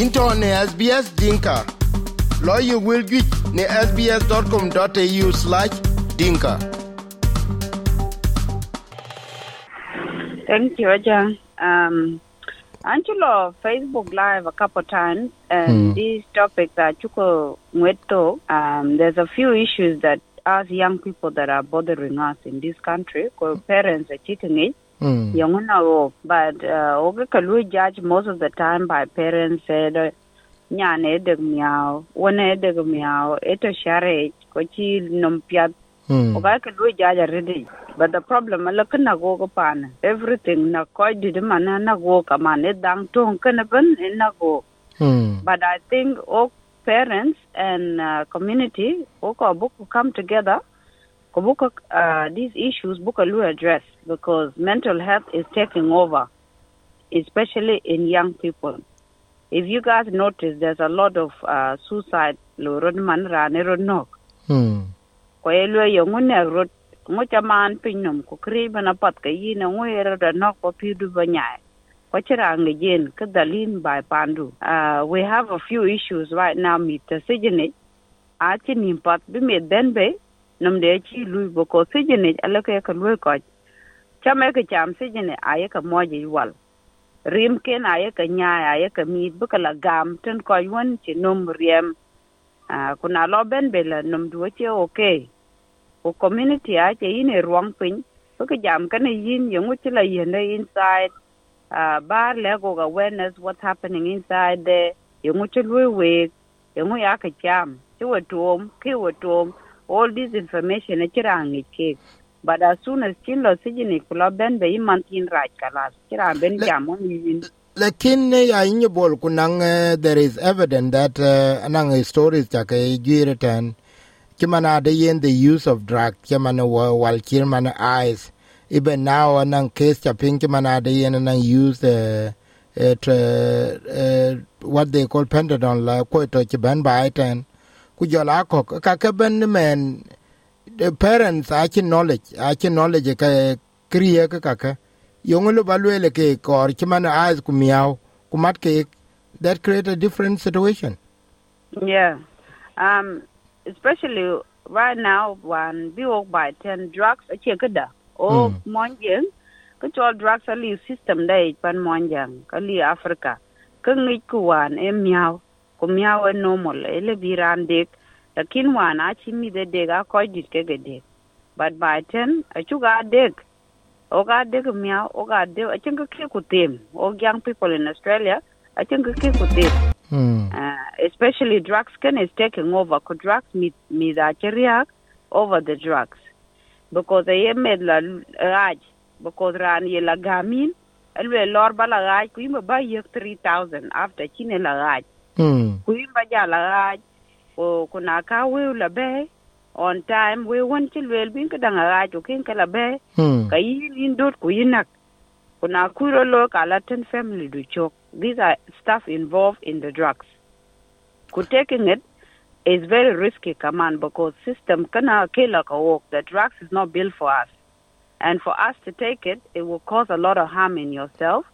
into ne SBS Dinka. Lawyer will get ne sbs.com.au slash dinka. Thank you, Ajahn. Um, Angelo, Facebook Live a couple times, and these topics are chuko mweto. Um, there's a few issues that us young people that are bothering us in this country. Because parents are cheating it. Mm. Young na but uh, oge kalu judge most of the time by parents said nyane deg miao, one deg miao, eto share ko chi nom piat Mm. Oga ka do jaja ready. But the problem ala kana go ko pan. Everything na ko di de mana na go ka man e dang tong kana ban e na go. But I think all parents and uh, community ko book come together ko book uh, these issues book lu address because mental health is taking over especially in young people. If you guys notice there's a lot of uh, suicide. Lo rod man ra ne rod nok. Mm. ko e lwe yo ngu ne rot ngu cha man pin num ko kri bana pat ka yi na ngu era da nok ko pi du ba nyai. Ko chira nge jen ka dalin by pandu uh, we have a few issues right now mi ta sijine a chi nim pat bi me den be num de chi lu bo ko sijine ala ka ka lwe ko cha me ka cham sijine a ye ka mo ji wal rim ken a ye ka nyai a ye ka mi bu ka la gam ten ko yun chi num riem uh, kuna lo ben be la num du che okay ko community a che yin e ruang pin ko ka jam ka ne yin yung chi la yin ne inside uh, bar le go awareness what's happening inside there yung chi lu we yung ya ka jam chi wa tom ki wa tom all this information e chira ngi ke but as soon as chin lo si ni ko lo ben be man tin right kala chira ben Le- jam on yin Lakin ne ya inye bol kunang uh, there is evidence that uh, anang stories chake juire ten. Chimana de yen the use of drug chimana wa- wal chimana eyes. Even now anang case chaping chimana de yen anang use uh, it, uh, uh, what they call pentadon la ko to chiban ba ten ku jola ko ka ka ben men the parents achi knowledge achi knowledge ka kriye ka ka yong lo balwele ke kor chimana eyes ku miau ku mat ke that create a different situation Yeah. Um, especially right now when we walk by ten drugs a che kada. O Mm. monjeng ka chol drugs ali system dai pan monjang kali Africa. Ka ngi ku wan e miao. Ku miao e normal e le biran dek. Lakin wan a chi mi de dek a koy dit ke ge dek. But by ten a chu ga dek. O ga dek miao o ga dek a chen ke ku tem. O young people in Australia a chen ke ku tem. hmm uh, especially drugs can is taking over ko drugs mi da chiriak over the drugs because they made la raj because ran ye la gamin alwe lor bala raj ku imba ba ye 3000 after chine la raj hmm. Ku imba ja raj o kuna ka we la be on time we won til wel bin ka danga raj o kin ka la be hmm. ka yin in dot ku yinak kuna kuro lo kala ten family do chok. These are stuff involved in the drugs. Ku taking it is very risky command because system kana kila ka work the drugs is not built for us. And for us to take it it will cause a lot of harm in yourself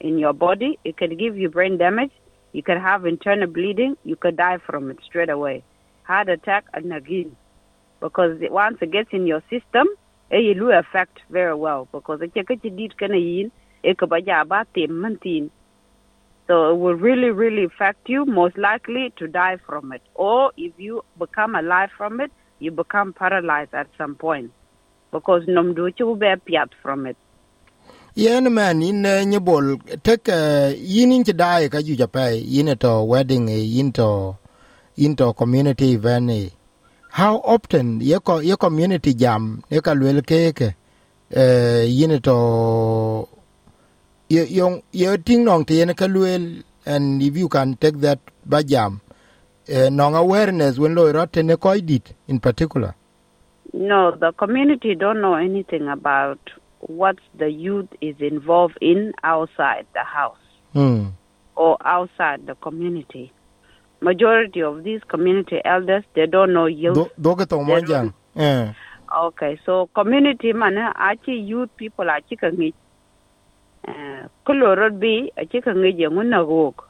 in your body. It can give you brain damage you could have internal bleeding you could die from it straight away. Heart attack and again. Because once it gets in your system eh, it will affect very well. Because it ka ci dit kana yin e ka ba ja ba tem mantin so it will really really affect you most likely to die from it. Or if you become alive from it you become paralyzed at some point. Because nom do ci be piat from it yen man in ne nyebol tek uh, yin in dai ka ju japai yin to wedding yin in to yin to community event eh. how often ye ko ye community jam ne ka lwel ke ke uh, yin to ye yong ye ting nong te yen ka lwel and if you can take that ba jam uh, nong awareness when lo rote ne ko dit in particular no the community don't know anything about what the youth is involved in outside the house hmm. or outside the community. Majority of these community elders they don't know youth. Do do ke to mo jang eh. Okay, so community man achi youth people ka ngi. Eh kulorot bi achi ka ngi je nguna gok.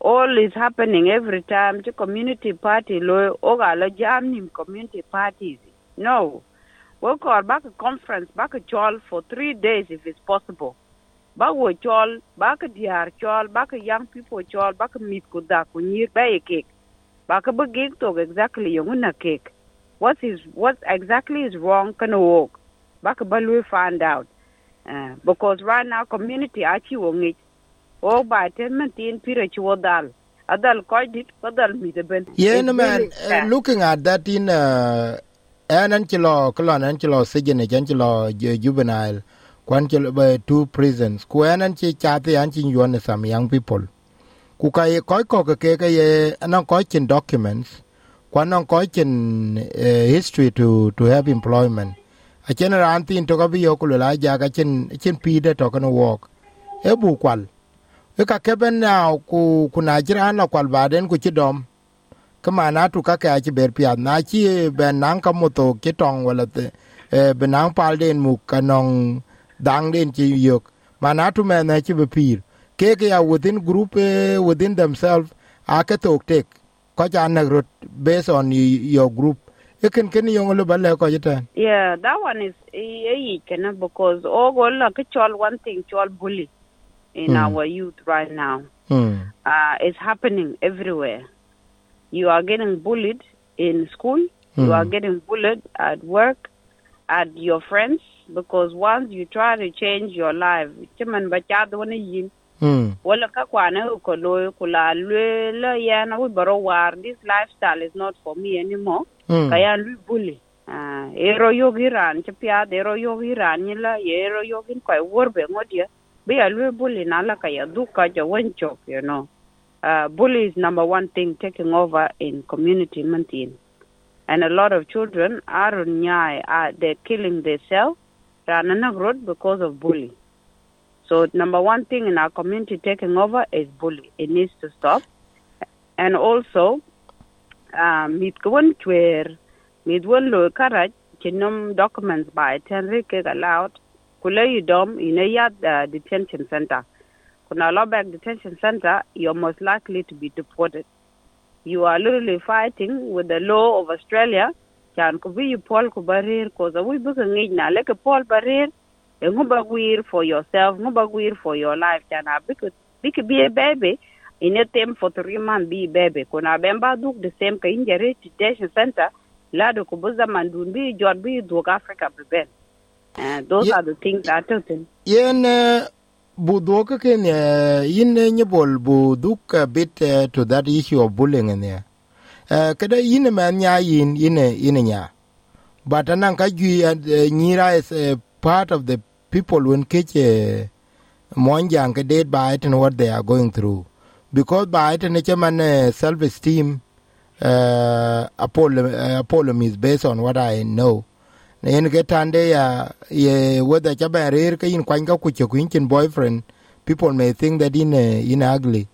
all is happening every time. To community party lo oga la jam nim community parties. No we call back a conference back a chol for three days if it's possible. Back we chol back a diar chol back a young people chol back a meet ku da ku nyir ba e cake. Back a big talk exactly yung na cake. What is what exactly is wrong can walk back a balu find out. Uh, because right now community achi wongi o ba ten tin pire chi wodal adal ko dit ko dal mi de ben. Yeah, no, man. Uh, looking at that in uh, an anchilo, kolon anchilo, sigin, anchilo, juvenile, quanchilo, by two prisons. Kuan anchi chati anchi yuan some young people. Kuka ye koi ko ke ke ye anong koi chin documents. Kwan anong koi chin uh, history to to have employment. A chen ran tin to ka bi yo kulo ja ka chin chin pide to kana walk. E bu kwal. E ka keben now ku kuna jiran la kwal baden ku chidom kama na tu ka ka ci ber pia na ci ben nan ka moto ke tong wala te e ben nang pal den mu kanong dang den ci yok ma na tu men na ci be pir ke ke ya within group eh, within themselves a ke tok tek ko ja na rot based on y- your group e ken ken yo lo balle ko jita Yeah, that one is e kana because all golla ke chol one thing chol bully in mm. our youth right now. mm. Uh it's happening everywhere. You are getting bullied in school, you are Hmm. getting bullied at work, at your friends because once you try to change your life, chiman ba cha do ne yin hmm. Wala ka kwana ko lo ko la le la ya na we baro war this lifestyle is not for me anymore. Hmm. Kaya lu bully. Ah ero yogi ran che pia ero yogi ran ni la ero yogi ko worbe ngodia be ya. Lu bully na la kaya du ka ja wencho you know uh, bully is number one thing taking over in community mantin and a lot of children are nyai are they're killing themselves. Because of bully. So number one thing in our community taking over is bully. It needs to stop. And also mit kwon chwer mit won lo karaj chinom documents by tenri ke allowed kule yidom in a uh, detention center kuna lobak detention center you're most likely to be deported. You are literally fighting with the law of australia. Chan ku bi pol ku barir ko za wi bu ngi na le ke pol barir. E ngu ba for yourself ngu ba wir for your life. A ku bi be a baby. In a them for three months be a baby. Kuna bemba duk the same ka injere detention center. Lado ku bu zaman dun bi duk africa be ben. Uh, those Ye- are the things that happen yen eh, bu duoka ken eh, yin ne Nyibol bu duk bit eh, to that issue of bullying in there uh, kada yin man nya yin yin yin nya. But anan ka gi uh, nyira is a part of the people when keche monjang ke dead by it and what they are going through. Because by it ne uh, self esteem uh, apollo is based on what i know en ke tande ya ye whether chaba rer ke in kwanga ku che kuin chin boyfriend people may think that in in ugly.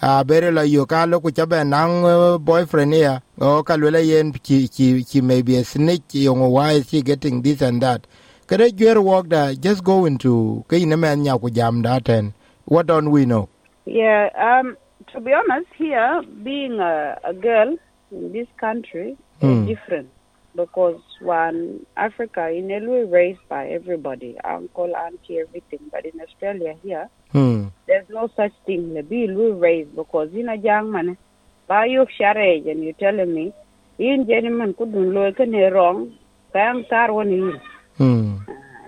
A bere la yo ka lo ku chaba nang uh, boyfriend ya o ka lo la yen chi chi chi may be a snitch yo why is she getting this and that? Kare gwer walk da just go into ke in man nya ku jam da ten. What don't we know? Yeah, um, to be honest, here being a, a girl in this country mm. is different because one Africa in Elwe raised by everybody, uncle, auntie, everything. But in Australia here, hmm there's no such thing. The be Elwe raised because in a young man, by your share age and you're telling me, in gentleman couldn't look any wrong. Bang tar one in. hmm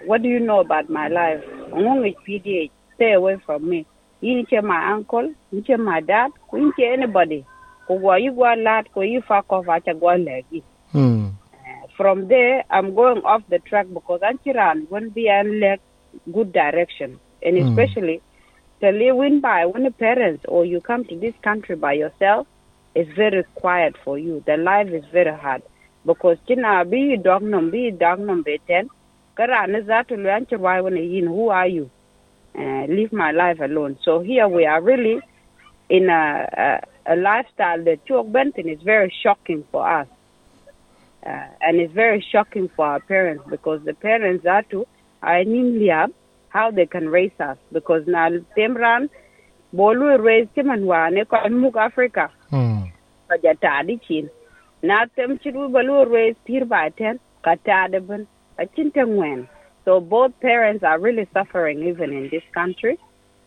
What do you know about my life? I'm only PDA. Stay away from me. You ain't my uncle, you ain't my dad, you ain't anybody. Ko go you go lad, ko you fuck off at a go leg. From there, I'm going off the track because Anchiran won't be in like good direction. And Mm. especially to live in by when the parents or you come to this country by yourself, it's very quiet for you. The life is very hard. Because kina be dog num be dog num be ten. Kara to learn why when yin who are you? Uh, leave my life alone. So here we are really in a, a, a lifestyle that Chuck Benton is very shocking for us. Uh, and it's very shocking for our parents because the parents are to are in Liab how they can raise us. Because now them run bolu raise chiman wane ko muk africa. Mm ka ja tadi chin. Na tem chiru balu raise pir ba ten ka tadi ben a chinte so both parents are really suffering even in this country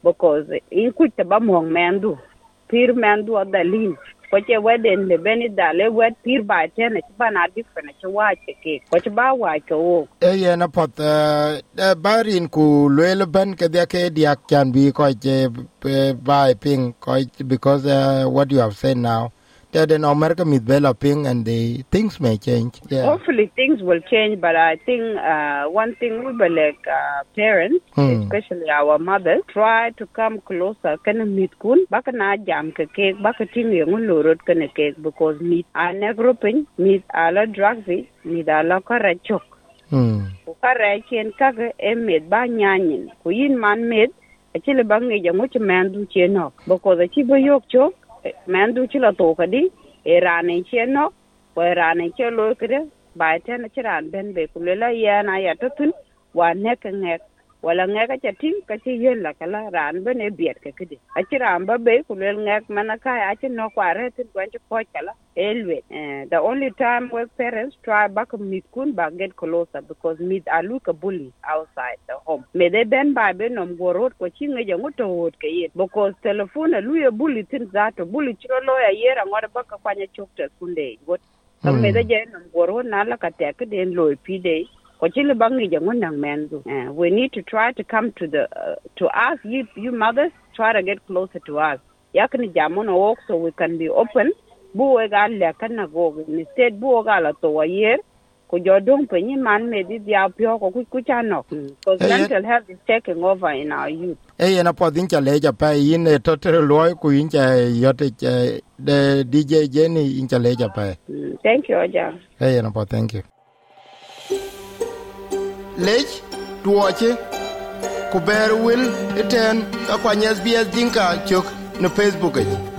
because in kuch ba mong mendu pir mendu adalin ko che weden le beni dale wed pir ba different ci wa ke ko ba wa wo. E apoth uh, uh, barin ku luel ben ke dia ke diak can be ko by ping ko because uh, what you have said now that in America mit bela ping and the things may change yeah. Hopefully things will change but i think uh, one thing we be like uh, parents Hmm. especially our mothers try to come closer. Kana mit kun? Baka na jam ke ke baka ting yung lorot kana ke because meat a negropin meat a la drugsy meat a la karachok mm ku kare chen kaga e med ba nyanyin. Ku yin man med a chile ba ngi jangu chi man du chen no because a chi ba yok chok eh, man du chi la to ka di e rane chen no ko e rane che lo kre ba ten chi ran ben be ku le la ya na ya to tun wa ne ka ngek wala ngek ka tin ka chi yen la kala ran ben e biet ka kidi a chi ran ba be ku le ngek mana ka a chi no kwa re tin gwan chi ko kala elwe eh, the only time where parents try back meet kun ba get closer because meet a look a bully outside the home. Me they ben ba be nom gorot ko chi nge jangu to wot ke yet. Because telephone lu ye bully tin zato bully chiro lo ya yera ngore baka kwanya chokta kunde got so me de je nom gorot na la ka te ke den lo pi de ko chile bangi jangu nang mendu. Eh, we need to try to come to the uh, to us you you mothers try to get closer to us. Yakni jamono walk so we can be open. Bu we ga le kan na go instead bu ga la to wa yer ku jo dong pe ni man me di dia pyo ko ku ku cha no because Eh, eh. mental health is taking over in our youth. E yen apoth in cha leja pa yin e totere loy ku yin cha yote de DJ Jenny in cha leja pa. Mm, thank you oja. E ye na po thank you lech tuoche ku ber wil iten ka kwany SBS Dinka chok no Facebook e